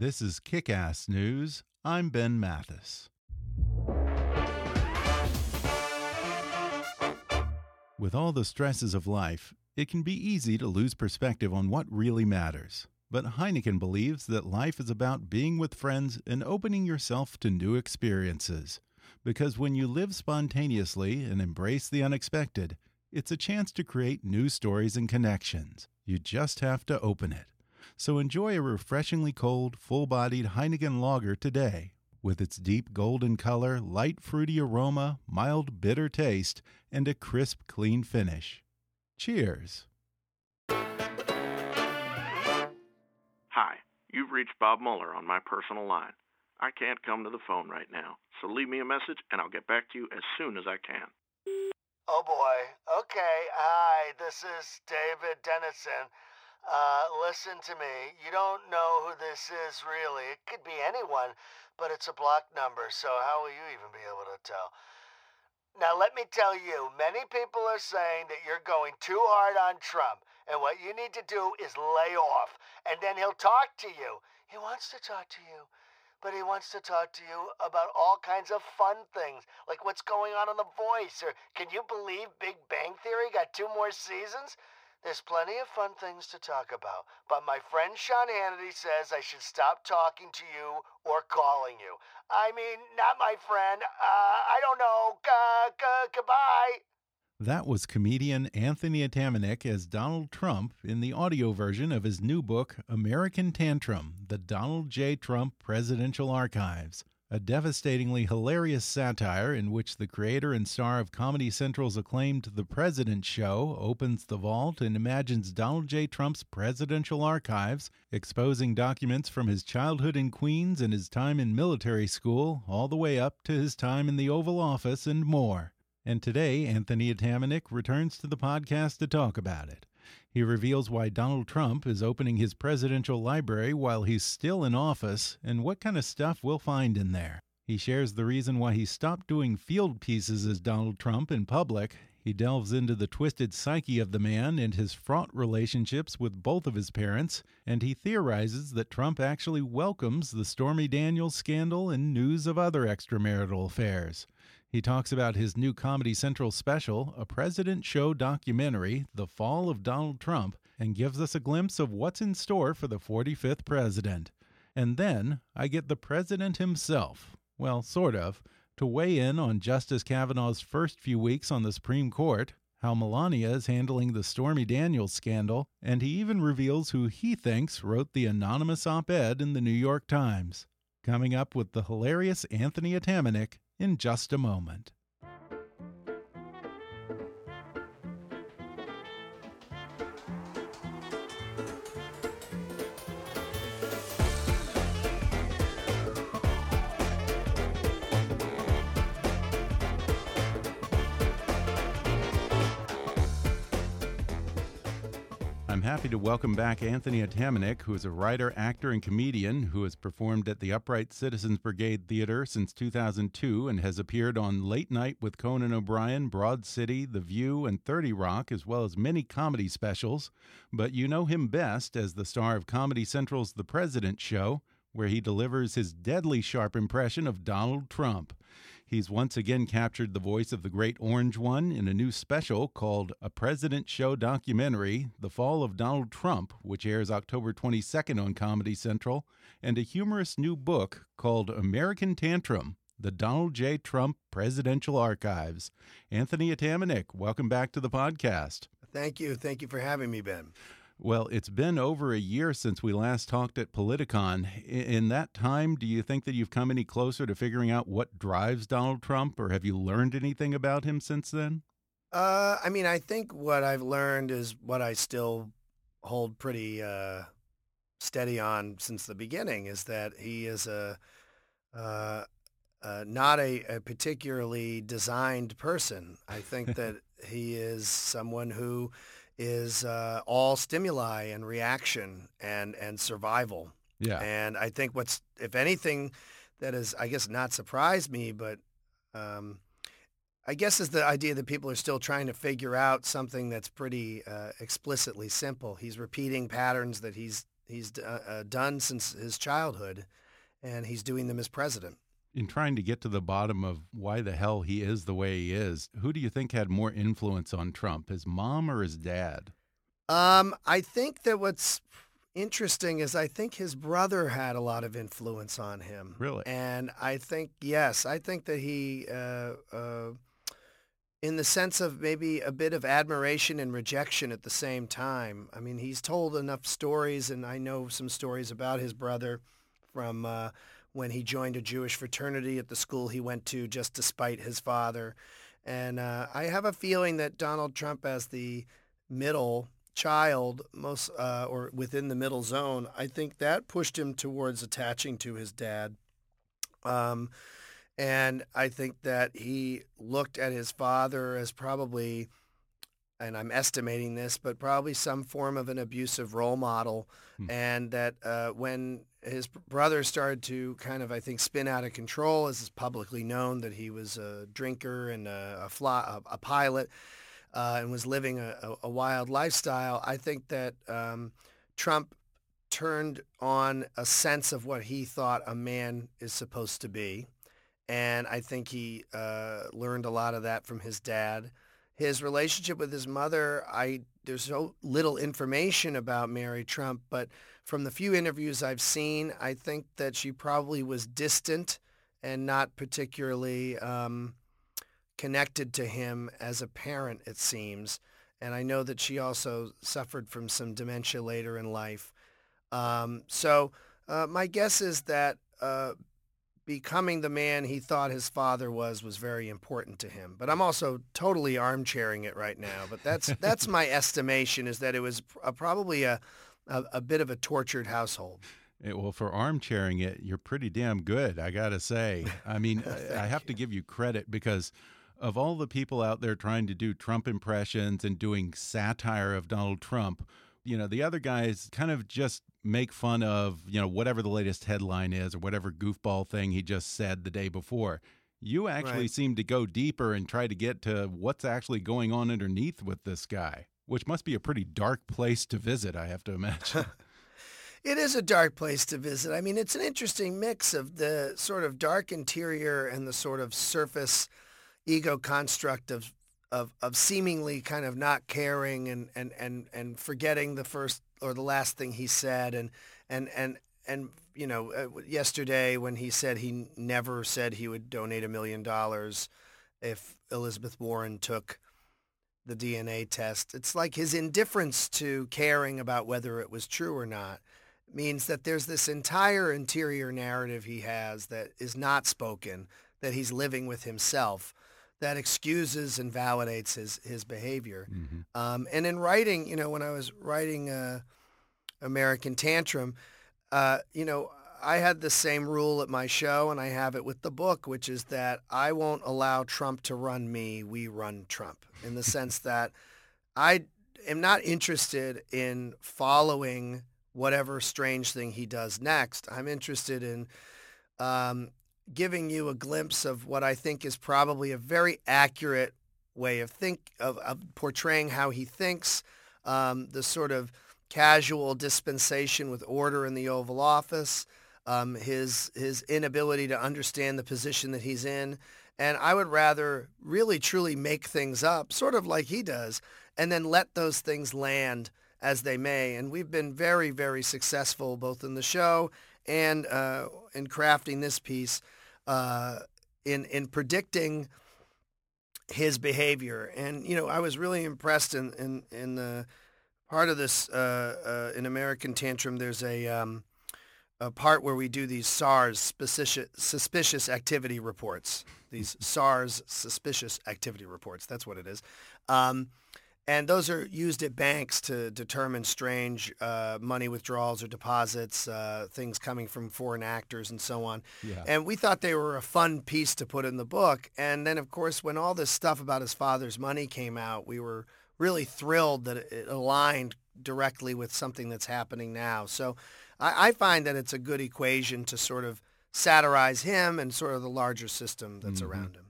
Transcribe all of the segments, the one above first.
This is Kick-Ass News. I'm Ben Mathis. With all the stresses of life, it can be easy to lose perspective on what really matters. But Heineken believes that life is about being with friends and opening yourself to new experiences. Because when you live spontaneously and embrace the unexpected, it's a chance to create new stories and connections. You just have to open it. So enjoy a refreshingly cold, full bodied Heineken lager today. With its deep golden color, light fruity aroma, mild bitter taste, and a crisp, clean finish. Cheers. Hi, you've reached Bob Mueller on my personal line. I can't come to the phone right now, so leave me a message and I'll get back to you as soon as I can. Oh boy. Okay. Hi, this is David Dennison. Uh, listen to me. You don't know who this is really. It could be anyone, but it's a block number, so how will you even be able to tell? Now, let me tell you, many people are saying that you're going too hard on Trump, and what you need to do is lay off, and then he'll talk to you. He wants to talk to you, but he wants to talk to you about all kinds of fun things, like what's going on on The Voice, or can you believe Big Bang Theory got two more seasons? There's plenty of fun things to talk about, but my friend Sean Hannity says I should stop talking to you or calling you. I mean, not my friend. Uh, I don't know. Uh, goodbye. That was comedian Anthony Atamanuik as Donald Trump in the audio version of his new book, American Tantrum The Donald J. Trump Presidential Archives a devastatingly hilarious satire in which the creator and star of Comedy Central's acclaimed The President Show opens the vault and imagines Donald J. Trump's presidential archives, exposing documents from his childhood in Queens and his time in military school, all the way up to his time in the Oval Office and more. And today, Anthony Atamanuik returns to the podcast to talk about it. He reveals why Donald Trump is opening his presidential library while he's still in office and what kind of stuff we'll find in there. He shares the reason why he stopped doing field pieces as Donald Trump in public. He delves into the twisted psyche of the man and his fraught relationships with both of his parents, and he theorizes that Trump actually welcomes the Stormy Daniels scandal and news of other extramarital affairs. He talks about his new Comedy Central special, a President Show documentary, The Fall of Donald Trump, and gives us a glimpse of what's in store for the 45th president. And then I get the president himself, well, sort of, to weigh in on Justice Kavanaugh's first few weeks on the Supreme Court, how Melania is handling the Stormy Daniels scandal, and he even reveals who he thinks wrote the anonymous op ed in the New York Times. Coming up with the hilarious Anthony Atamanuik in just a moment. I'm happy to welcome back Anthony Atamanuik, who is a writer, actor, and comedian who has performed at the Upright Citizens Brigade Theater since 2002 and has appeared on Late Night with Conan O'Brien, Broad City, The View, and 30 Rock, as well as many comedy specials. But you know him best as the star of Comedy Central's The President Show, where he delivers his deadly sharp impression of Donald Trump. He's once again captured the voice of the great Orange One in a new special called A President Show Documentary The Fall of Donald Trump, which airs October 22nd on Comedy Central, and a humorous new book called American Tantrum The Donald J. Trump Presidential Archives. Anthony Atamanuik, welcome back to the podcast. Thank you. Thank you for having me, Ben. Well, it's been over a year since we last talked at Politicon. In that time, do you think that you've come any closer to figuring out what drives Donald Trump, or have you learned anything about him since then? Uh, I mean, I think what I've learned is what I still hold pretty uh, steady on since the beginning is that he is a uh, uh, not a, a particularly designed person. I think that he is someone who is uh, all stimuli and reaction and and survival. Yeah. And I think what's if anything that is I guess not surprised me, but um, I guess is the idea that people are still trying to figure out something that's pretty uh, explicitly simple. He's repeating patterns that he's he's uh, uh done since his childhood, and he's doing them as president in trying to get to the bottom of why the hell he is the way he is, who do you think had more influence on Trump, his mom or his dad? Um, I think that what's interesting is I think his brother had a lot of influence on him. Really? And I think yes, I think that he, uh, uh, in the sense of maybe a bit of admiration and rejection at the same time. I mean, he's told enough stories, and I know some stories about his brother from. Uh, when he joined a Jewish fraternity at the school he went to just despite his father. And uh, I have a feeling that Donald Trump, as the middle child, most uh, or within the middle zone, I think that pushed him towards attaching to his dad. Um, and I think that he looked at his father as probably, and I'm estimating this, but probably some form of an abusive role model. Hmm. And that uh, when his brother started to kind of, I think, spin out of control, as is publicly known that he was a drinker and a, a, fly, a, a pilot uh, and was living a, a, wild lifestyle. I think that um, Trump turned on a sense of what he thought a man is supposed to be. And I think he uh, learned a lot of that from his dad. His relationship with his mother, I there's so little information about Mary Trump, but from the few interviews I've seen, I think that she probably was distant and not particularly um, connected to him as a parent, it seems. And I know that she also suffered from some dementia later in life. Um, so uh, my guess is that uh, becoming the man he thought his father was was very important to him. But I'm also totally armchairing it right now. But that's that's my estimation is that it was a, uh, probably a a, a bit of a tortured household. It, well, for armchairing it, you're pretty damn good, I got to say. I mean, I have to give you credit because of all the people out there trying to do Trump impressions and doing satire of Donald Trump, you know, the other guys kind of just make fun of, you know, whatever the latest headline is or whatever goofball thing he just said the day before. You actually right. seem to go deeper and try to get to what's actually going on underneath with this guy which must be a pretty dark place to visit, I have to imagine. it is a dark place to visit. I mean, it's an interesting mix of the sort of dark interior and the sort of surface ego construct of of, of seemingly kind of not caring and, and, and, and forgetting the first or the last thing he said and and and and you know uh, yesterday when he said he never said he would donate a million dollars if Elizabeth Warren took the DNA test. It's like his indifference to caring about whether it was true or not means that there's this entire interior narrative he has that is not spoken, that he's living with himself, that excuses and validates his, his behavior. Mm-hmm. Um, and in writing, you know, when I was writing uh, American Tantrum, uh, you know, I had the same rule at my show, and I have it with the book, which is that I won't allow Trump to run me. We run Trump in the sense that I am not interested in following whatever strange thing he does next. I'm interested in um, giving you a glimpse of what I think is probably a very accurate way of think of, of portraying how he thinks, um, the sort of casual dispensation with order in the Oval Office, um, his his inability to understand the position that he's in, And I would rather really truly make things up, sort of like he does, and then let those things land as they may. And we've been very, very successful both in the show and uh, in crafting this piece uh, in in predicting his behavior. And you know, I was really impressed in in in the part of this uh, uh, in American Tantrum. There's a um, a part where we do these SARS suspicious, suspicious activity reports. These SARS suspicious activity reports. That's what it is. Um, and those are used at banks to determine strange uh, money withdrawals or deposits, uh, things coming from foreign actors and so on. Yeah. And we thought they were a fun piece to put in the book. And then, of course, when all this stuff about his father's money came out, we were really thrilled that it aligned directly with something that's happening now. So I, I find that it's a good equation to sort of satirize him and sort of the larger system that's mm-hmm. around him.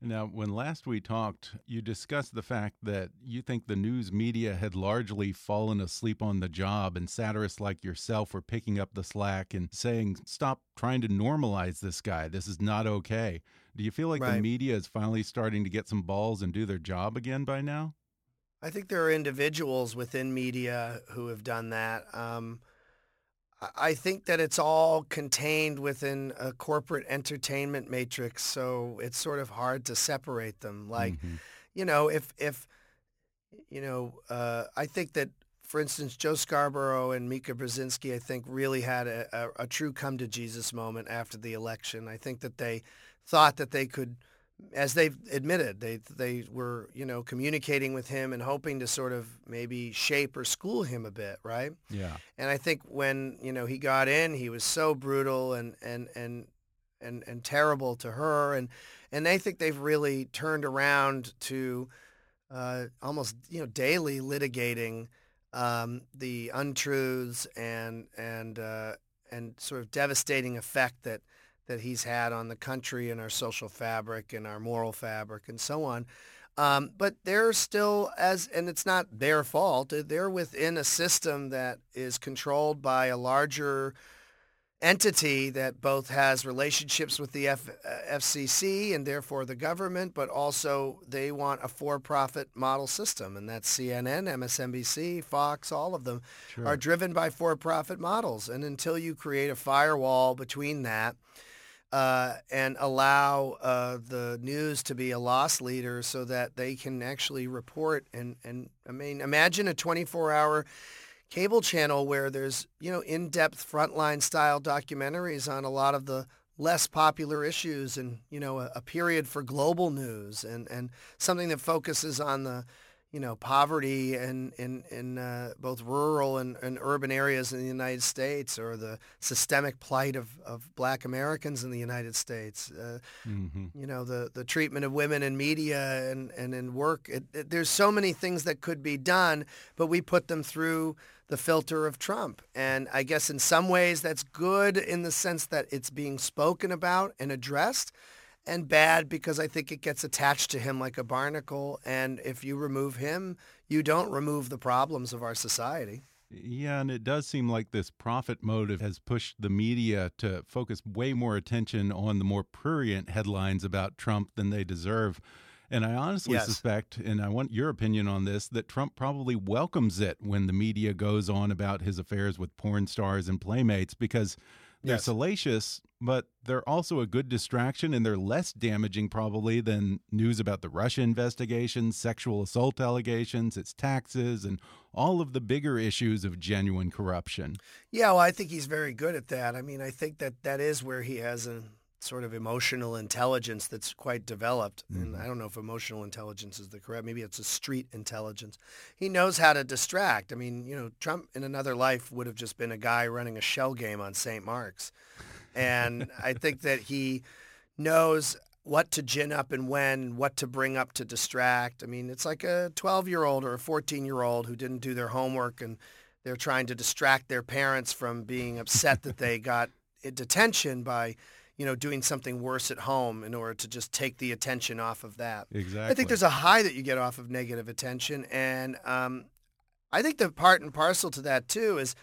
Now, when last we talked, you discussed the fact that you think the news media had largely fallen asleep on the job, and satirists like yourself were picking up the slack and saying, Stop trying to normalize this guy. This is not okay. Do you feel like right. the media is finally starting to get some balls and do their job again by now? I think there are individuals within media who have done that. Um, I think that it's all contained within a corporate entertainment matrix, so it's sort of hard to separate them. Like, mm-hmm. you know, if if you know, uh, I think that, for instance, Joe Scarborough and Mika Brzezinski, I think, really had a, a, a true come to Jesus moment after the election. I think that they thought that they could as they've admitted, they they were you know communicating with him and hoping to sort of maybe shape or school him a bit, right? Yeah. And I think when you know he got in, he was so brutal and and and and and terrible to her, and and they think they've really turned around to uh, almost you know daily litigating um, the untruths and and uh, and sort of devastating effect that that he's had on the country and our social fabric and our moral fabric and so on. Um, but they're still as, and it's not their fault. They're within a system that is controlled by a larger entity that both has relationships with the F- uh, FCC and therefore the government, but also they want a for-profit model system, and that's CNN, MSNBC, Fox, all of them sure. are driven by for-profit models. And until you create a firewall between that uh, and allow uh, the news to be a loss leader so that they can actually report and, and I mean imagine a 24-hour cable channel where there's you know in-depth frontline style documentaries on a lot of the less popular issues and you know a, a period for global news and and something that focuses on the you know, poverty in in, in uh, both rural and, and urban areas in the United States, or the systemic plight of, of Black Americans in the United States. Uh, mm-hmm. You know, the, the treatment of women in media and, and in work. It, it, there's so many things that could be done, but we put them through the filter of Trump. And I guess in some ways that's good in the sense that it's being spoken about and addressed and bad because I think it gets attached to him like a barnacle. And if you remove him, you don't remove the problems of our society. Yeah, and it does seem like this profit motive has pushed the media to focus way more attention on the more prurient headlines about Trump than they deserve. And I honestly yes. suspect, and I want your opinion on this, that Trump probably welcomes it when the media goes on about his affairs with porn stars and playmates because they're yes. salacious, but they're also a good distraction and they're less damaging probably than news about the Russia investigation, sexual assault allegations, its taxes, and all of the bigger issues of genuine corruption. Yeah, well, I think he's very good at that. I mean, I think that that is where he has a sort of emotional intelligence that's quite developed. Mm-hmm. And I don't know if emotional intelligence is the correct, maybe it's a street intelligence. He knows how to distract. I mean, you know, Trump in another life would have just been a guy running a shell game on St. Mark's. And I think that he knows what to gin up and when, what to bring up to distract. I mean, it's like a 12-year-old or a 14-year-old who didn't do their homework and they're trying to distract their parents from being upset that they got detention by you know, doing something worse at home in order to just take the attention off of that. Exactly. I think there's a high that you get off of negative attention, and um, I think the part and parcel to that too is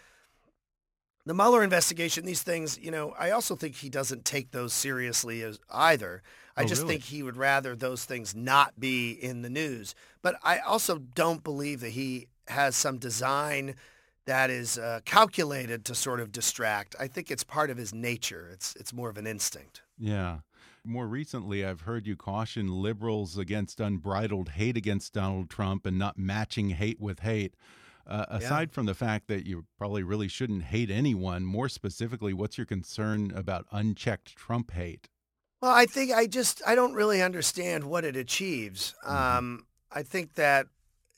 the Mueller investigation. These things, you know, I also think he doesn't take those seriously as either. I Oh, just really? think he would rather those things not be in the news. But I also don't believe that he has some design that is uh, calculated to sort of distract. I think it's part of his nature. It's it's more of an instinct. Yeah. More recently, I've heard you caution liberals against unbridled hate against Donald Trump and not matching hate with hate. Uh, aside from the fact that you probably really shouldn't hate anyone, more specifically, what's your concern about unchecked Trump hate? Well, I think I just I don't really understand what it achieves. Um, I think that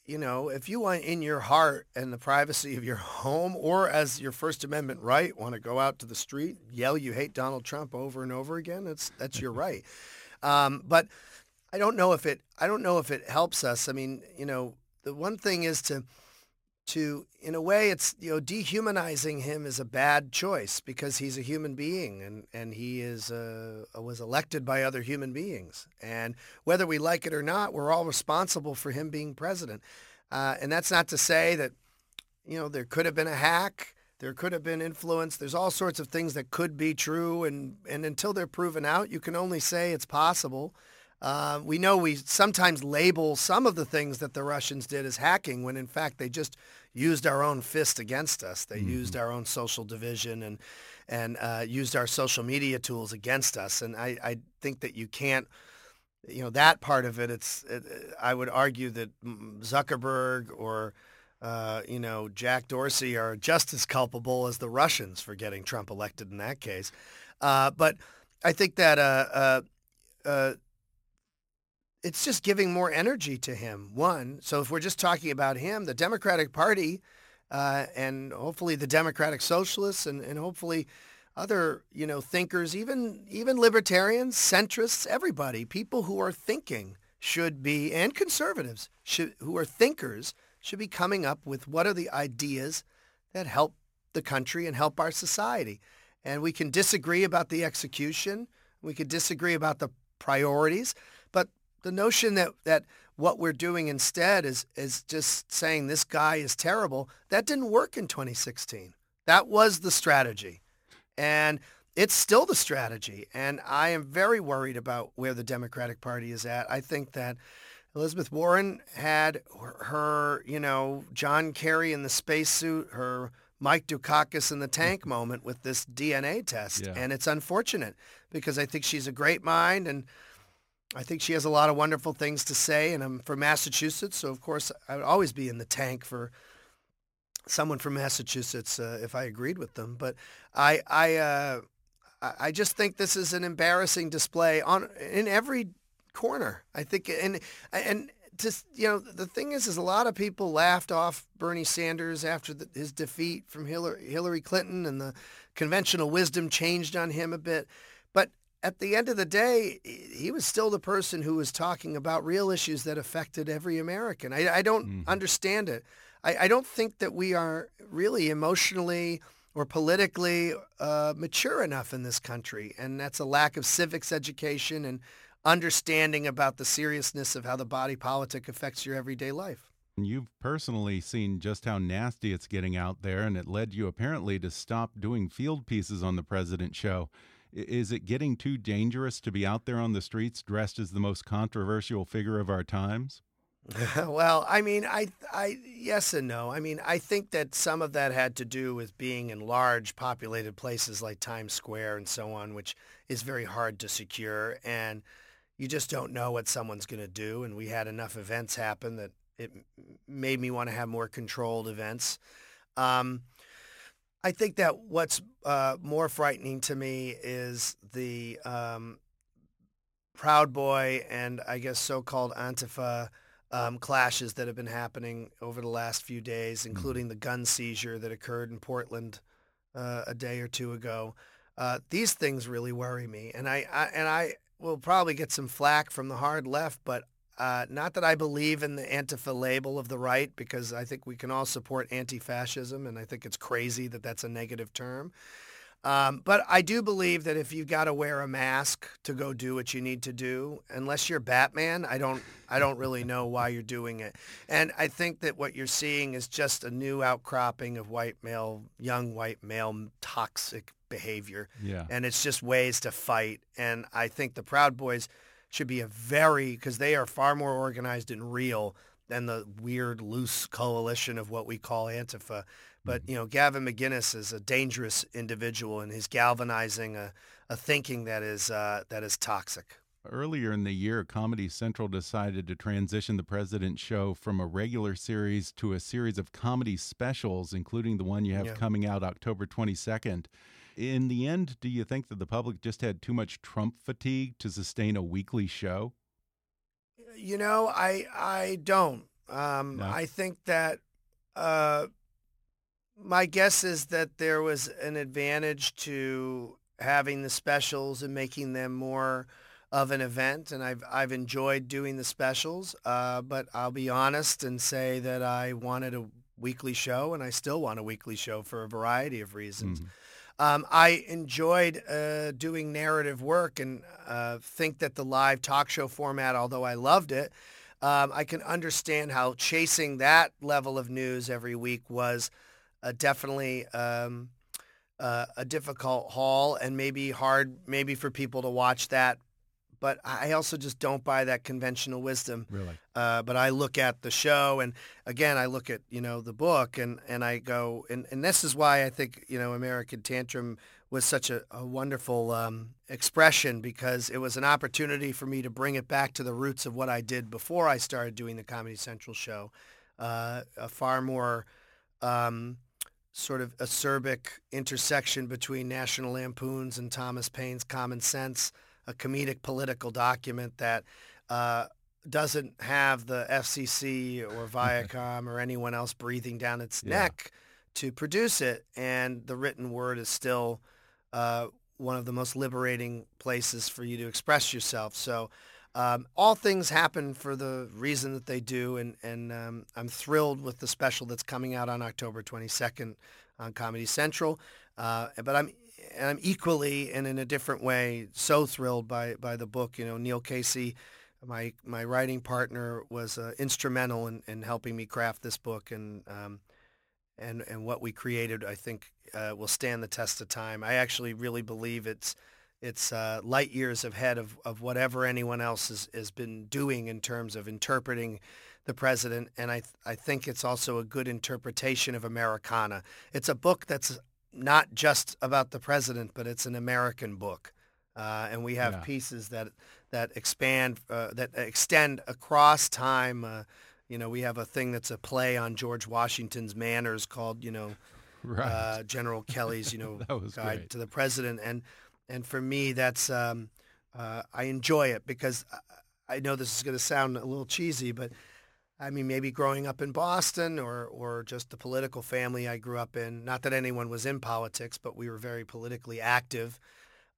you know if you want in your heart and the privacy of your home, or as your First Amendment right, want to go out to the street, yell you hate Donald Trump over and over again, that's that's your right. Um, but I don't know if it I don't know if it helps us. I mean, you know, the one thing is to to in a way it's you know dehumanizing him is a bad choice because he's a human being and and he is uh, was elected by other human beings. And whether we like it or not we're all responsible for him being president. Uh, and that's not to say that you know there could have been a hack there could have been influence there's all sorts of things that could be true. And and until they're proven out you can only say it's possible uh, we know we sometimes label some of the things that the Russians did as hacking when in fact they just used our own fist against us. They used our own social division and and uh, used our social media tools against us. And I, I think that you can't, you know, that part of it. It's it, I would argue that Zuckerberg or uh, you know Jack Dorsey are just as culpable as the Russians for getting Trump elected in that case. Uh, but I think that uh, uh, uh, it's just giving more energy to him. One, so if we're just talking about him, the Democratic Party, uh, and hopefully the Democratic Socialists, and, and hopefully other you know thinkers, even even libertarians, centrists, everybody, people who are thinking should be, and conservatives should who are thinkers should be coming up with what are the ideas that help the country and help our society. And we can disagree about the execution. We could disagree about the priorities, the notion that, that what we're doing instead is, is just saying this guy is terrible, that didn't work in 2016. That was the strategy. And it's still the strategy. And I am very worried about where the Democratic Party is at. I think that Elizabeth Warren had her, you know, John Kerry in the spacesuit, her Mike Dukakis in the tank moment with this DNA test. Yeah. And it's unfortunate because I think she's a great mind and I think she has a lot of wonderful things to say. And I'm from Massachusetts, so of course I would always be in the tank for someone from Massachusetts uh, if I agreed with them. But I, I, uh, I just think this is an embarrassing display on in every corner. I think, and and just you know, the thing is, is a lot of people laughed off Bernie Sanders after the, his defeat from Hillary, Hillary Clinton, and the conventional wisdom changed on him a bit. But at the end of the day, he was still the person who was talking about real issues that affected every American. I, I don't understand it. I, I don't think that we are really emotionally or politically uh, mature enough in this country, and that's a lack of civics education and understanding about the seriousness of how the body politic affects your everyday life. You've personally seen just how nasty it's getting out there, and it led you apparently to stop doing field pieces on the President Show. Is it getting too dangerous to be out there on the streets dressed as the most controversial figure of our times? well, I mean, I, I, yes and no. I mean, I think that some of that had to do with being in large populated places like Times Square and so on, which is very hard to secure. And you just don't know what someone's going to do. And we had enough events happen that it made me want to have more controlled events. Um, I think that what's uh, more frightening to me is the um, Proud Boy and I guess so-called Antifa um, clashes that have been happening over the last few days, including the gun seizure that occurred in Portland uh, a day or two ago. Uh, these things really worry me, and I, I and I will probably get some flack from the hard left, but uh, not that I believe in the Antifa label of the right, because I think we can all support anti-fascism, and I think it's crazy that that's a negative term. Um, but I do believe that if you've got to wear a mask to go do what you need to do, unless you're Batman, I don't, I don't really know why you're doing it. And I think that what you're seeing is just a new outcropping of white male, young white male toxic behavior. Yeah. And it's just ways to fight. And I think the Proud Boys should be a very, because they are far more organized and real than the weird, loose coalition of what we call Antifa. But, you know, Gavin McInnes is a dangerous individual and he's galvanizing a, a thinking that is, uh, that is toxic. Earlier in the year, Comedy Central decided to transition the President Show from a regular series to a series of comedy specials, including the one you have Yeah. coming out October 22nd. In the end, do you think that the public just had too much Trump fatigue to sustain a weekly show? You know, I I don't. Um, No? I think that uh, my guess is that there was an advantage to having the specials and making them more of an event, and I've I've enjoyed doing the specials. Uh, but I'll be honest and say that I wanted a weekly show, and I still want a weekly show for a variety of reasons. Mhm. Um, I enjoyed uh, doing narrative work and uh, think that the live talk show format, although I loved it, um, I can understand how chasing that level of news every week was uh, definitely um, uh, a difficult haul and maybe hard, maybe for people to watch that. But I also just don't buy that conventional wisdom. Really? Uh, but I look at the show, and again, I look at you know the book, and and I go, and and this is why I think you know American Tantrum was such a, a wonderful um, expression because it was an opportunity for me to bring it back to the roots of what I did before I started doing the Comedy Central show, uh, a far more um, sort of acerbic intersection between National Lampoons and Thomas Paine's Common Sense, a comedic political document that uh, doesn't have the FCC or Viacom or anyone else breathing down its Yeah. neck to produce it, and the written word is still uh, one of the most liberating places for you to express yourself. So. Um, all things happen for the reason that they do, and, and um, I'm thrilled with the special that's coming out on October 22nd on Comedy Central. Uh, but I'm and I'm equally and in a different way so thrilled by by the book. You know, Neil Casey, my my writing partner, was uh, instrumental in, in helping me craft this book, and um, and and what we created, I think, uh, will stand the test of time. I actually really believe it's it's uh, light years ahead of, of whatever anyone else has, has been doing in terms of interpreting the president. And I, th- I think it's also a good interpretation of Americana. It's a book that's not just about the president, but it's an American book. Uh, and we have Yeah. pieces that, that expand, uh, that extend across time. Uh, you know, we have a thing that's a play on George Washington's manners called, you know, Right. uh, General Kelly's, you know, guide great. to the president, and and for me, that's um, uh, I enjoy it because I- I know this is going to sound a little cheesy, but I mean, maybe growing up in Boston or or just the political family I grew up in. Not that anyone was in politics, but we were very politically active.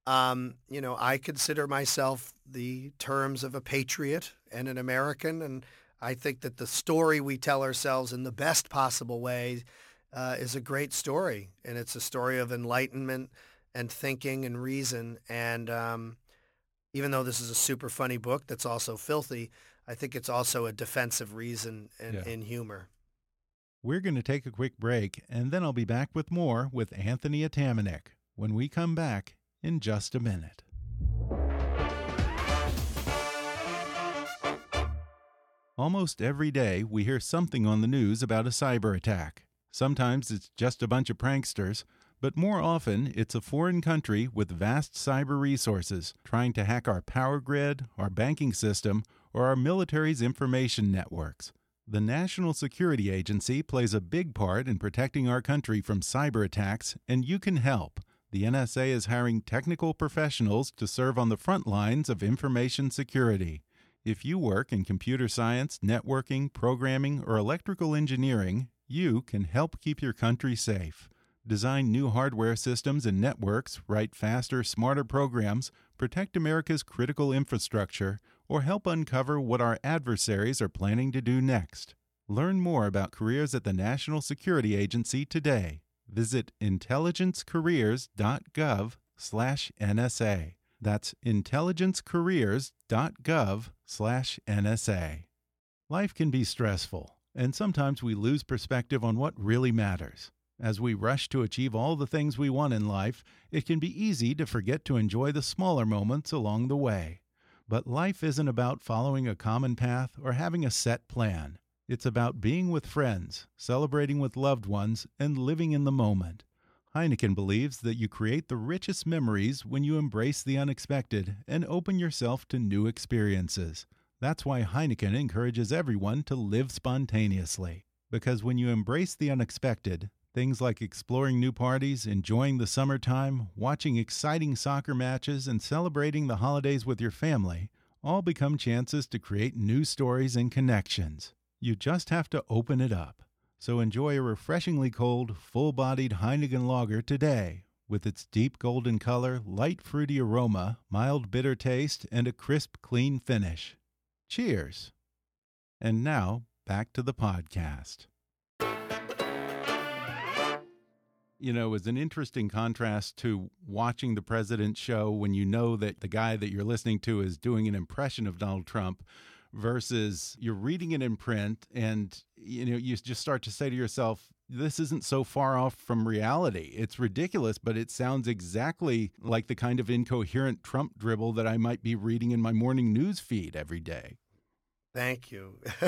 Um, you know, I consider myself the terms of a patriot and an American, and I think that the story we tell ourselves in the best possible way uh, is a great story, and it's a story of enlightenment and thinking and reason. And um, even though this is a super funny book that's also filthy, I think it's also a defensive reason and Yeah. in humor. We're going to take a quick break, and then I'll be back with more with Anthony Atamanuik when we come back in just a minute. Almost every day, we hear something on the news about a cyber attack. Sometimes it's just a bunch of pranksters, but more often it's a foreign country with vast cyber resources trying to hack our power grid, our banking system, or our military's information networks. The National Security Agency plays a big part in protecting our country from cyber attacks, and you can help. The NSA is hiring technical professionals to serve on the front lines of information security. If you work in computer science, networking, programming, or electrical engineering, you can help keep your country safe. Design new hardware systems and networks, write faster, smarter programs, protect America's critical infrastructure, or help uncover what our adversaries are planning to do next. Learn more about careers at the National Security Agency today. Visit intelligencecareers.gov/nsa. That's intelligencecareers.gov/nsa. Life can be stressful, and sometimes we lose perspective on what really matters. As we rush to achieve all the things we want in life, it can be easy to forget to enjoy the smaller moments along the way. But life isn't about following a common path or having a set plan. It's about being with friends, celebrating with loved ones, and living in the moment. Heineken believes that you create the richest memories when you embrace the unexpected and open yourself to new experiences. That's why Heineken encourages everyone to live spontaneously. Because when you embrace the unexpected, things like exploring new parties, enjoying the summertime, watching exciting soccer matches, and celebrating the holidays with your family all become chances to create new stories and connections. You just have to open it up. So enjoy a refreshingly cold, full bodied Heineken lager today with its deep golden color, light fruity aroma, mild bitter taste, and a crisp, clean finish. Cheers! And now, back to the podcast. You know, is an interesting contrast to watching the president show when you know that the guy that you're listening to is doing an impression of Donald Trump versus you're reading it in print and you know you just start to say to yourself this isn't so far off from reality. It's ridiculous, but it sounds exactly like the kind of incoherent Trump dribble that I might be reading in my morning news feed every day. Thank you.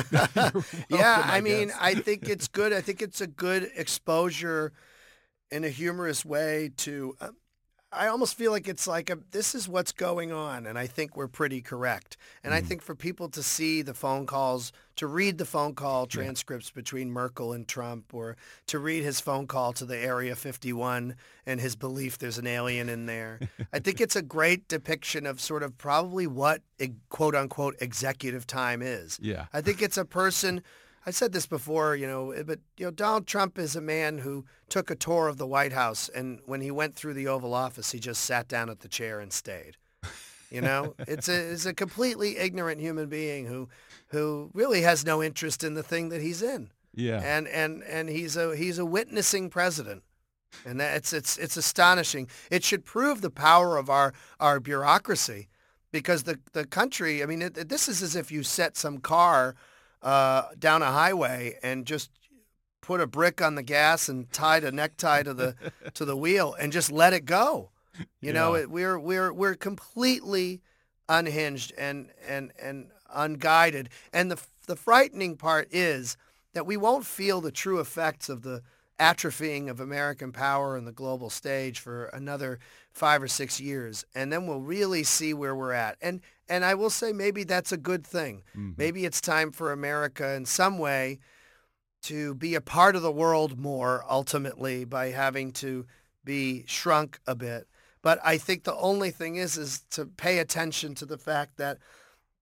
yeah, I, I mean, I think it's good. I think it's a good exposure in a humorous way to. Uh, I almost feel like it's like a, this is what's going on, and I think we're pretty correct. And mm. I think for people to see the phone calls, to read the phone call transcripts yeah. between Merkel and Trump, or to read his phone call to the Area 51 and his belief there's an alien in there, I think it's a great depiction of sort of probably what quote unquote executive time is. Yeah, I think it's a person I said this before, you know, eh, but you know, Donald Trump is a man who took a tour of the White House, and when he went through the Oval Office, he just sat down at the chair and stayed. You know, it's a it's a completely ignorant human being who who really has no interest in the thing that he's in. Yeah, and and and he's a he's a witnessing president. And that's it's it's astonishing. It should prove the power of our our bureaucracy, because the the country. I mean, it, this is as if you set some car uh, down a highway and just put a brick on the gas and tied a necktie to the to the wheel and just let it go. You yeah. know, it, we're we're we're completely unhinged and and and unguided. And the the frightening part is that we won't feel the true effects of the atrophying of American power on the global stage for another five or six years, and then we'll really see where we're at. And and I will say maybe that's a good thing. Mm-hmm. Maybe it's time for America in some way to be a part of the world more ultimately by having to be shrunk a bit. But I think the only thing is is to pay attention to the fact that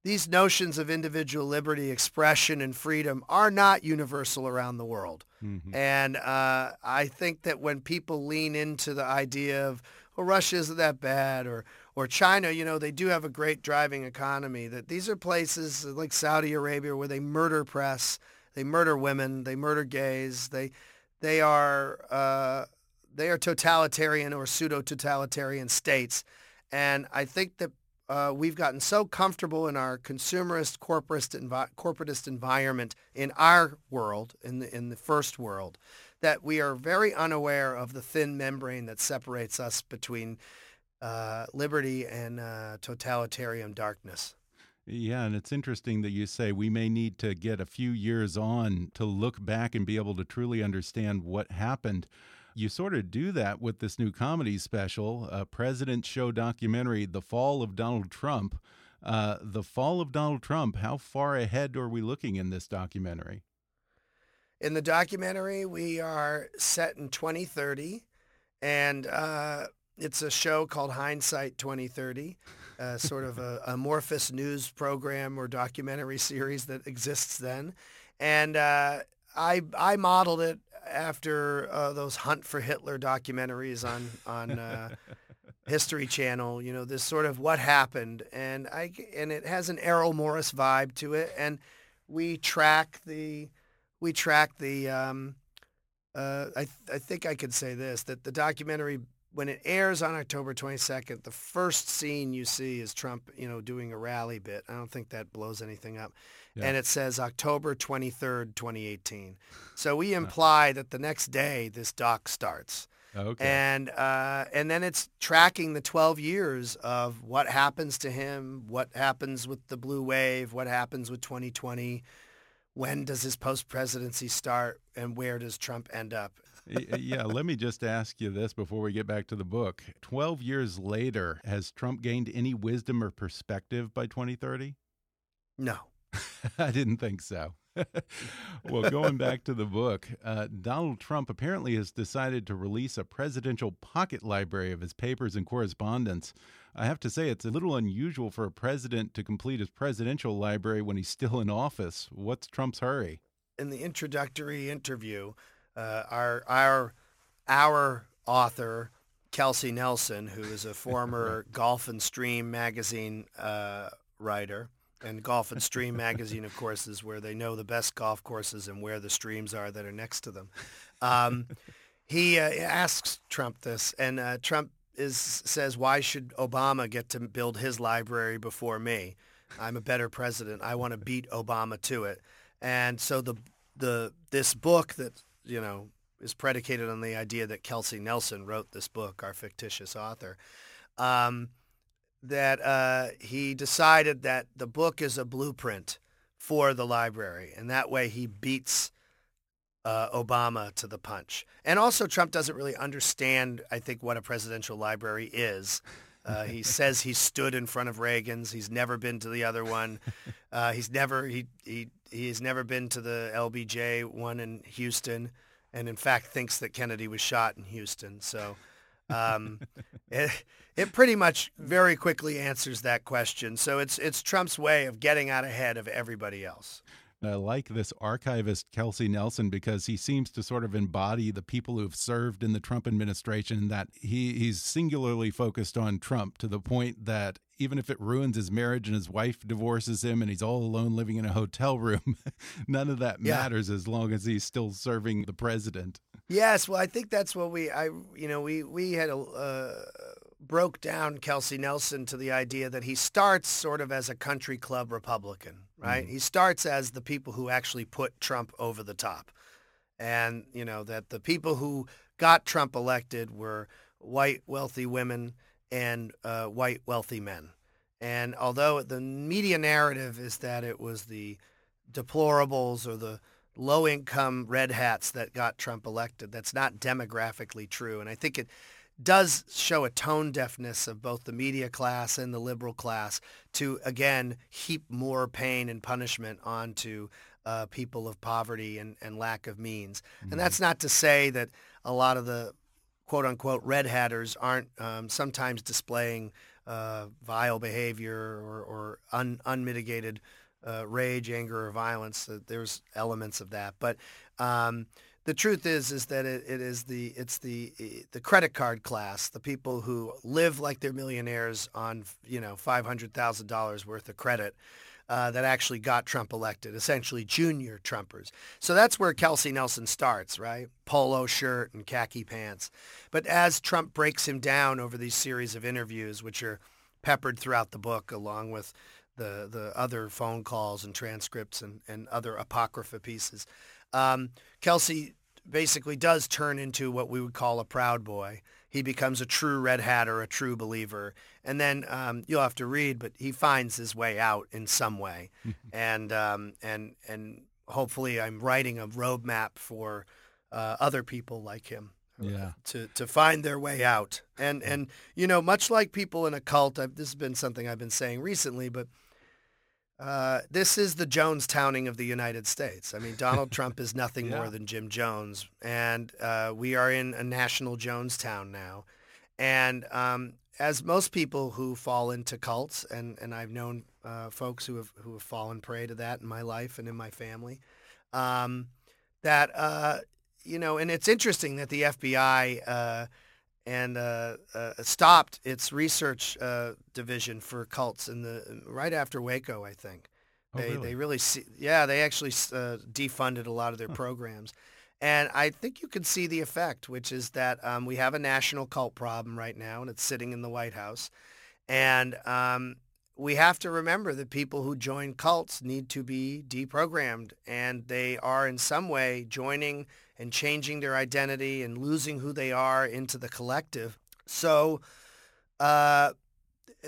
these notions of individual liberty, expression, and freedom are not universal around the world. Mm-hmm. And uh, I think that when people lean into the idea of, well, Russia isn't that bad, or or China, you know, they do have a great driving economy. That these are places like Saudi Arabia where they murder press, they murder women, they murder gays, they they are uh, they are totalitarian or pseudo totalitarian states, and I think that uh, we've gotten so comfortable in our consumerist, corporatist, envi- corporatist environment in our world, in the, in the first world, that we are very unaware of the thin membrane that separates us between uh, liberty and uh, totalitarian darkness. Yeah, and it's interesting that you say we may need to get a few years on to look back and be able to truly understand what happened you sort of do that with this new comedy special, a President Show documentary, The Fall of Donald Trump. Uh, the Fall of Donald Trump, how far ahead are we looking in this documentary? In the documentary, we are set in 2030, and uh, it's a show called Hindsight 2030. Uh, sort of a amorphous news program or documentary series that exists then. And uh, I I modeled it after uh, those Hunt for Hitler documentaries on on uh, History Channel. You know, this sort of what happened, and I and it has an Errol Morris vibe to it, and we track the we track the. Um, uh, I th- I think I could say this that the documentary when it airs on October 22nd, the first scene you see is Trump, you know, doing a rally bit. I don't think that blows anything up. Yeah. And it says October 23rd, 2018. So we imply that the next day this doc starts. Okay. And uh, and then it's tracking the 12 years of what happens to him, what happens with the blue wave, what happens with 2020, when does his post presidency start, and where does Trump end up? yeah, let me just ask you this before we get back to the book. 12 years later, has Trump gained any wisdom or perspective by 2030? No. I didn't think so. well, going back to the book, uh, Donald Trump apparently has decided to release a presidential pocket library of his papers and correspondence. I have to say, it's a little unusual for a president to complete his presidential library when he's still in office. What's Trump's hurry? In the introductory interview, uh, our our our author Kelsey Nelson, who is a former Golf and Stream magazine uh, writer, and Golf and Stream magazine, of course, is where they know the best golf courses and where the streams are that are next to them. Um, he uh, asks Trump this, and uh, Trump is says, "Why should Obama get to build his library before me? I'm a better president. I want to beat Obama to it." And so the the this book that you know, is predicated on the idea that Kelsey Nelson wrote this book, our fictitious author. Um, that uh, he decided that the book is a blueprint for the library, and that way he beats uh, Obama to the punch. And also, Trump doesn't really understand, I think, what a presidential library is. Uh, he says he stood in front of Reagan's. He's never been to the other one. Uh, he's never he he he's never been to the LBJ one in Houston, and in fact thinks that Kennedy was shot in Houston. So. Um, it, it pretty much very quickly answers that question. So it's it's Trump's way of getting out ahead of everybody else. I like this archivist Kelsey Nelson because he seems to sort of embody the people who have served in the Trump administration. That he he's singularly focused on Trump to the point that even if it ruins his marriage and his wife divorces him and he's all alone living in a hotel room, none of that yeah. matters as long as he's still serving the president. Yes, well, I think that's what we I you know we we had a. Uh, broke down Kelsey Nelson to the idea that he starts sort of as a country club Republican, right? Mm-hmm. He starts as the people who actually put Trump over the top. And, you know, that the people who got Trump elected were white wealthy women and uh, white wealthy men. And although the media narrative is that it was the deplorables or the low income red hats that got Trump elected, that's not demographically true. And I think it does show a tone deafness of both the media class and the liberal class to, again, heap more pain and punishment onto uh, people of poverty and, and lack of means. Mm-hmm. And that's not to say that a lot of the quote unquote red hatters aren't um, sometimes displaying uh, vile behavior or, or un, unmitigated uh, rage, anger, or violence. there's elements of that. But um, the truth is is that it, it is the it's the the credit card class, the people who live like they're millionaires on you know five hundred thousand dollars worth of credit. Uh, that actually got Trump elected, essentially junior Trumpers. So that's where Kelsey Nelson starts, right? Polo shirt and khaki pants. But as Trump breaks him down over these series of interviews, which are peppered throughout the book, along with the the other phone calls and transcripts and, and other apocrypha pieces, um, Kelsey basically does turn into what we would call a proud boy. He becomes a true red hatter, a true believer, and then um, you'll have to read, but he finds his way out in some way, and um, and and hopefully, I'm writing a roadmap for uh, other people like him. Uh, yeah. To, to find their way out. And, and you know, much like people in a cult, I've, this has been something I've been saying recently, but uh, this is the Jonestowning of the United States. I mean, Donald Trump is nothing yeah. more than Jim Jones, and uh, we are in a national Jonestown now. And um, as most people who fall into cults, and, and I've known uh, folks who have who have fallen prey to that in my life and in my family, um, that uh, you know, and it's interesting that the FBI uh, and uh, uh, stopped its research uh, division for cults in the right after Waco, I think. Oh, they really? they really see, yeah they actually uh, defunded a lot of their huh. programs, And I think you can see the effect, which is that um, we have a national cult problem right now, and it's sitting in the White House. And um, we have to remember that people who join cults need to be deprogrammed, and they are in some way joining and changing their identity and losing who they are into the collective. So uh,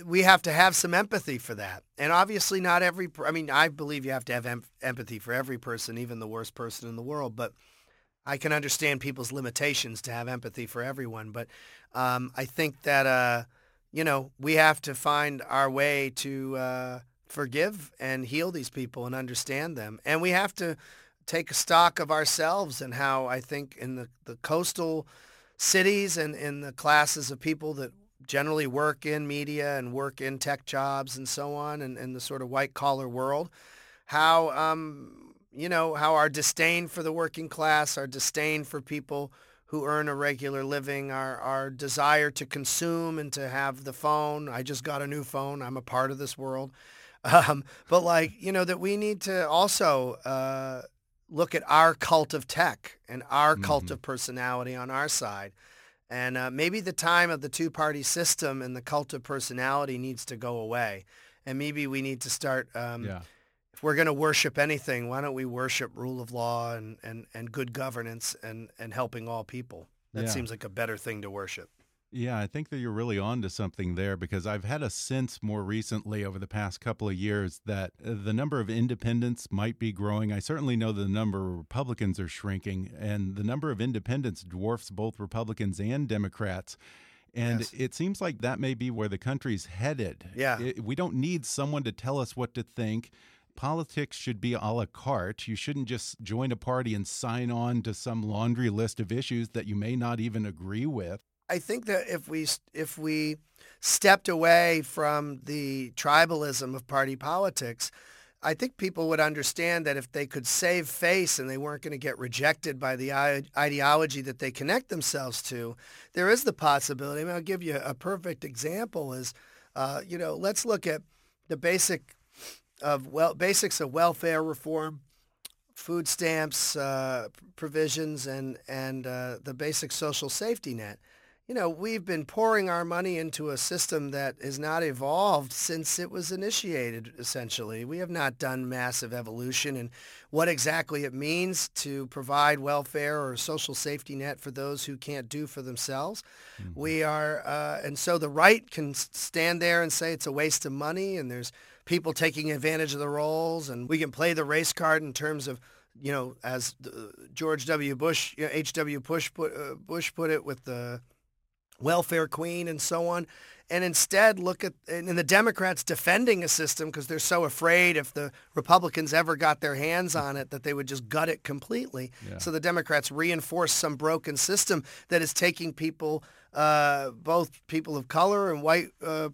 we have to have some empathy for that. And obviously not every, I mean, I believe you have to have em- empathy for every person, even the worst person in the world. But I can understand people's limitations to have empathy for everyone. But um, I think that, uh, you know, we have to find our way to uh, forgive and heal these people and understand them. And we have to take stock of ourselves and how I think in the, the coastal cities and in the classes of people that generally work in media and work in tech jobs and so on and in the sort of white collar world, how, um, you know, how our disdain for the working class, our disdain for people who earn a regular living, our, our desire to consume and to have the phone. I just got a new phone. I'm a part of this world. Um, but like, you know, that we need to also uh, look at our cult of tech and our mm-hmm. cult of personality on our side and uh, maybe the time of the two-party system and the cult of personality needs to go away. And maybe we need to start, um, yeah. if we're going to worship anything, why don't we worship rule of law and, and, and good governance and, and helping all people? That yeah. seems like a better thing to worship. Yeah, I think that you're really on to something there because I've had a sense more recently over the past couple of years that uh, the number of independents might be growing. I certainly know the number of Republicans are shrinking, and the number of independents dwarfs both Republicans and Democrats. And yes. it seems like that may be where the country's headed. Yeah. It, we don't need someone to tell us what to think politics should be a la carte. You shouldn't just join a party and sign on to some laundry list of issues that you may not even agree with. I think that if we if we stepped away from the tribalism of party politics, I think people would understand that if they could save face and they weren't going to get rejected by the ideology that they connect themselves to, there is the possibility. I mean, I'll give you a perfect example is, uh, you know, let's look at the basic of well basics of welfare reform, food stamps uh, provisions, and and uh, the basic social safety net you know, we've been pouring our money into a system that has not evolved since it was initiated, essentially. We have not done massive evolution in what exactly it means to provide welfare or social safety net for those who can't do for themselves. Mm-hmm. We are, uh, and so the right can stand there and say it's a waste of money and there's people taking advantage of the rolls and we can play the race card in terms of you know, as George W. Bush, you know, H.W. Bush put, uh, Bush put it with the welfare queen and so on and instead look at and the Democrats defending a system because they're so afraid if the Republicans ever got their hands on it that they would just gut it completely. Yeah. So the Democrats reinforce some broken system that is taking people, uh, both people of color and white, uh,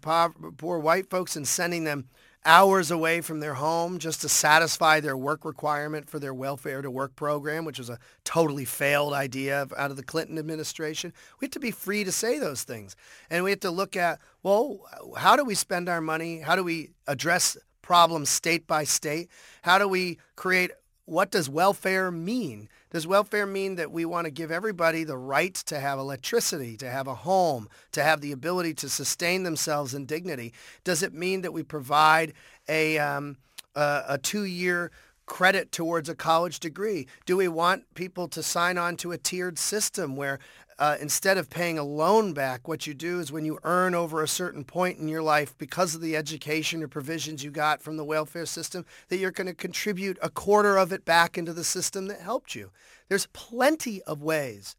poor white folks, and sending them hours away from their home just to satisfy their work requirement for their welfare to work program, which was a totally failed idea out of the Clinton administration. We have to be free to say those things. And we have to look at, well, how do we spend our money? How do we address problems state by state? How do we create, what does welfare mean? Does welfare mean that we want to give everybody the right to have electricity, to have a home, to have the ability to sustain themselves in dignity? Does it mean that we provide a, um, a, a two-year credit towards a college degree? Do we want people to sign on to a tiered system where uh, instead of paying a loan back, what you do is when you earn over a certain point in your life because of the education or provisions you got from the welfare system, that you're going to contribute a quarter of it back into the system that helped you. There's plenty of ways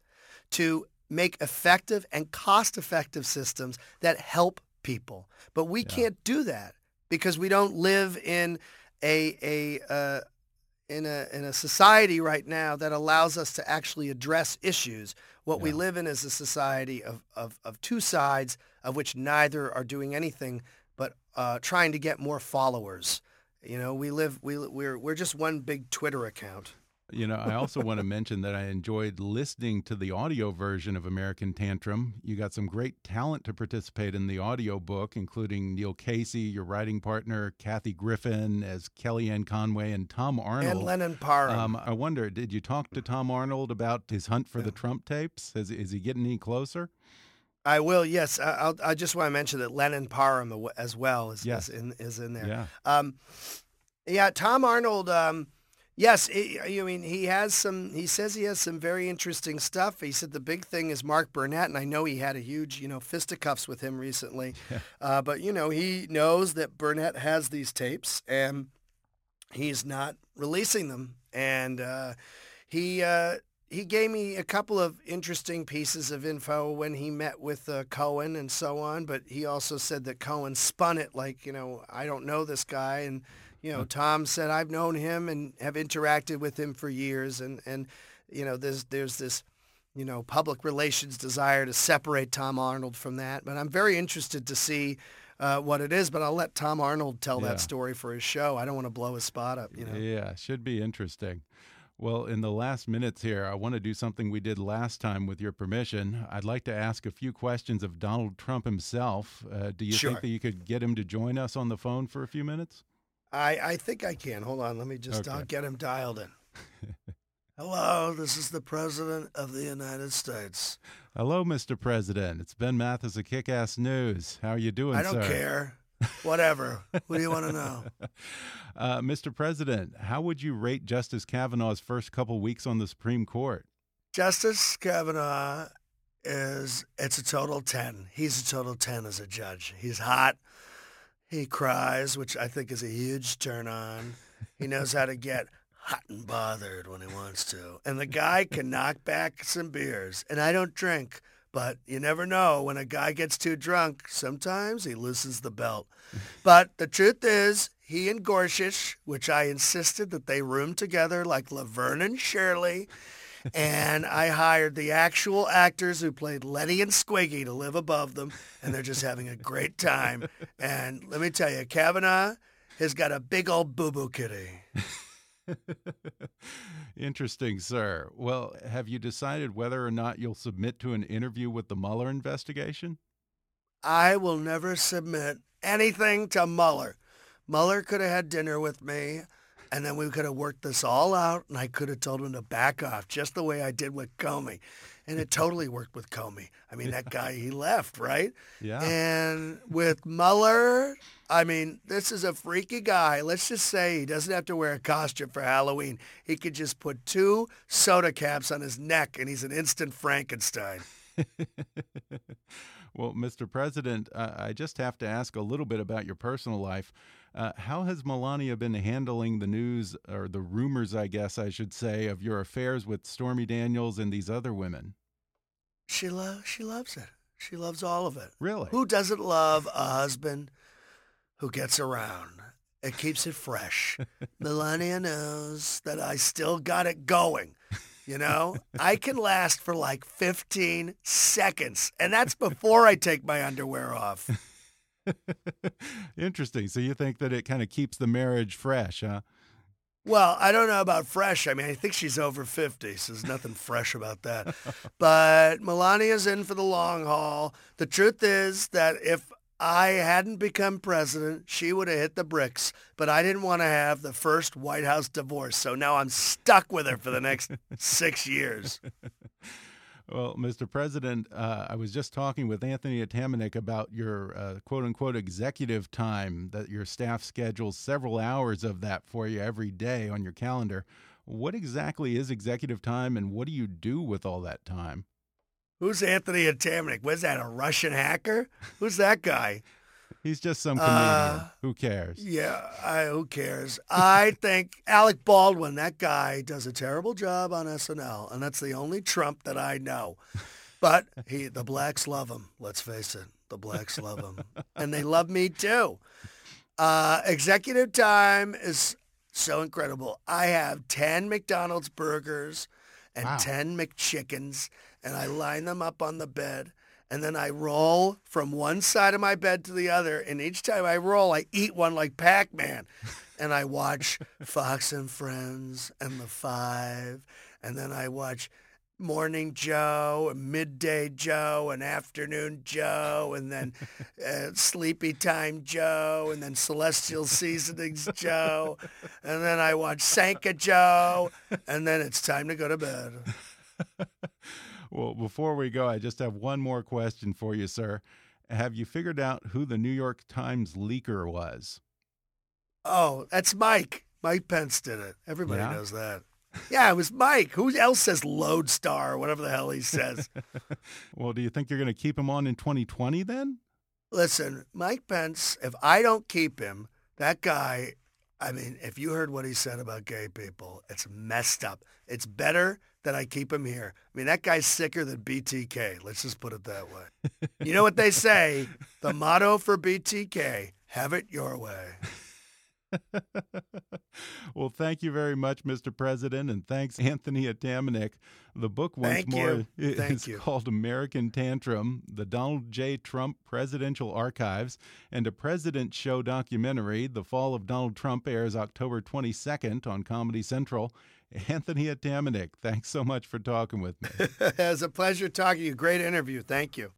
to make effective and cost-effective systems that help people. But we yeah. can't do that because we don't live in a, a, uh, in a, in a society right now that allows us to actually address issues. What yeah. we live in is a society of, of, of two sides of which neither are doing anything but uh, trying to get more followers. You know, we live, we, we're, we're just one big Twitter account. You know, I also want to mention that I enjoyed listening to the audio version of American Tantrum. You got some great talent to participate in the audio book, including Neil Casey, your writing partner, Kathy Griffin as Kellyanne Conway, and Tom Arnold. And Lennon Parham. Um, I wonder, did you talk to Tom Arnold about his hunt for yeah. the Trump tapes? Is, is he getting any closer? I will. Yes, I'll, I just want to mention that Lennon Parham as well is, yes. is in is in there. Yeah. Um, yeah. Tom Arnold. Um, yes. It, I mean, he has some. He says he has some very interesting stuff. He said the big thing is Mark Burnett, and I know he had a huge, you know, fisticuffs with him recently. Uh, but you know, he knows that Burnett has these tapes, and he's not releasing them. And uh, he uh, he gave me a couple of interesting pieces of info when he met with uh, Cohen and so on, but he also said that Cohen spun it like, you know, I don't know this guy. And, you know, Tom said, I've known him and have interacted with him for years. And, and you know, there's, there's this, you know, public relations desire to separate Tom Arnold from that. But I'm very interested to see uh, what it is, but I'll let Tom Arnold tell yeah. that story for his show. I don't want to blow his spot up, you know. Yeah, should be interesting. Well, in the last minutes here, I want to do something we did last time with your permission. I'd like to ask a few questions of Donald Trump himself. Uh, do you sure. think that you could get him to join us on the phone for a few minutes? I, I think I can. Hold on. Let me just, okay. I'll get him dialed in. Hello, this is the President of the United States. Hello, Mr. President. It's Ben Mathis of Kick Ass News. How are you doing, I don't sir? care. Whatever. what do you want to know? Uh, Mr. President, how would you rate Justice Kavanaugh's first couple weeks on the Supreme Court? Justice Kavanaugh is it's a total 10. He's a total 10 as a judge. He's hot. He cries, which I think is a huge turn on. He knows how to get hot and bothered when he wants to. And the guy can knock back some beers. And I don't drink, but you never know. When a guy gets too drunk, sometimes he loosens the belt. but the truth is, he and Gorsuch, which I insisted that they room together like Laverne and Shirley, and I hired the actual actors who played Lenny and Squiggy to live above them, and they're just having a great time. And let me tell you, Kavanaugh has got a big old boo-boo kitty. Interesting, sir. Well, have you decided whether or not you'll submit to an interview with the Mueller investigation? I will never submit anything to Mueller. Mueller could have had dinner with me, and then we could have worked this all out, and I could have told him to back off, just the way I did with Comey. And it totally worked with Comey. I mean, that guy, he left, right? Yeah. And with Mueller, I mean, this is a freaky guy. Let's just say he doesn't have to wear a costume for Halloween. He could just put two soda caps on his neck, and he's an instant Frankenstein. well, Mr. President, uh, I just have to ask a little bit about your personal life. Uh, how has Melania been handling the news or the rumors, I guess I should say, of your affairs with Stormy Daniels and these other women? She loves she loves it. She loves all of it. Really? Who doesn't love a husband who gets around? It keeps it fresh. Melania knows that I still got it going. You know, I can last for like 15 seconds, and that's before I take my underwear off. Interesting. So you think that it kind of keeps the marriage fresh, huh? Well, I don't know about fresh. I mean, I think she's over 50, so there's nothing fresh about that. But Melania's in for the long haul. The truth is that if I hadn't become president, she would have hit the bricks. But I didn't want to have the first White House divorce, so now I'm stuck with her for the next six years. Well, Mr. President, uh, I was just talking with Anthony Atamanuik about your uh, quote unquote executive time that your staff schedules several hours of that for you every day on your calendar. What exactly is executive time and what do you do with all that time? Who's Anthony Atamanuik? Was that a Russian hacker? Who's that guy? He's just some comedian. Uh, who cares? Yeah, I, who cares? I think Alec Baldwin, that guy, does a terrible job on SNL, and that's the only Trump that I know. But he, the blacks love him. Let's face it, the blacks love him, and they love me too. Uh, executive time is so incredible. I have ten McDonald's burgers and wow. ten McChickens, and I line them up on the bed and then I roll from one side of my bed to the other. And each time I roll, I eat one like Pac-Man. and I watch Fox and Friends and The Five, and then I watch Morning Joe, and Midday Joe, and Afternoon Joe, and then uh, Sleepy Time Joe, and then Celestial Seasonings Joe, and then I watch Sanka Joe, and then it's time to go to bed. well, before we go, I just have one more question for you, sir. Have you figured out who the New York Times leaker was? Oh, that's Mike. Mike Pence did it. Everybody Yeah? knows that. Yeah, it was Mike. Who else says Lodestar or whatever the hell he says? Well, do you think you're going to keep him on in 2020 then? Listen, Mike Pence, if I don't keep him, that guy, I mean, if you heard what he said about gay people, it's messed up. It's better that I keep him here. I mean, that guy's sicker than BTK. Let's just put it that way. you know what they say? The motto for BTK, have it your way. well, thank you very much, Mr. President, and thanks, Anthony Atamanuik. The book, once Thank more, you. Is you. called American Tantrum, the Donald J. Trump Presidential Archives, and a President Show documentary. The Fall of Donald Trump airs October 22nd on Comedy Central. Anthony Atamanuik, thanks so much for talking with me. it was a pleasure talking to you. Great interview. Thank you.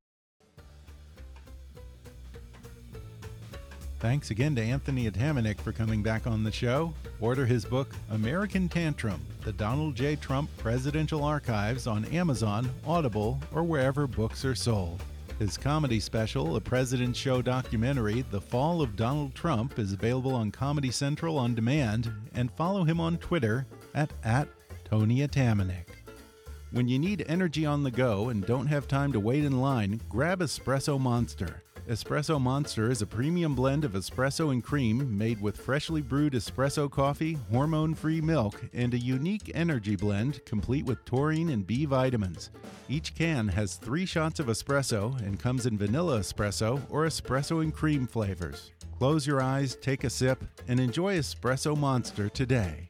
Thanks again to Anthony Atamanuik for coming back on the show. Order his book, American Tantrum The Donald J. Trump Presidential Archives, on Amazon, Audible, or wherever books are sold. His comedy special, a President Show documentary, The Fall of Donald Trump, is available on Comedy Central on demand, and follow him on Twitter at, at Tony Atamanuik. When you need energy on the go and don't have time to wait in line, grab Espresso Monster. Espresso Monster is a premium blend of espresso and cream made with freshly brewed espresso coffee, hormone free milk, and a unique energy blend complete with taurine and B vitamins. Each can has three shots of espresso and comes in vanilla espresso or espresso and cream flavors. Close your eyes, take a sip, and enjoy Espresso Monster today.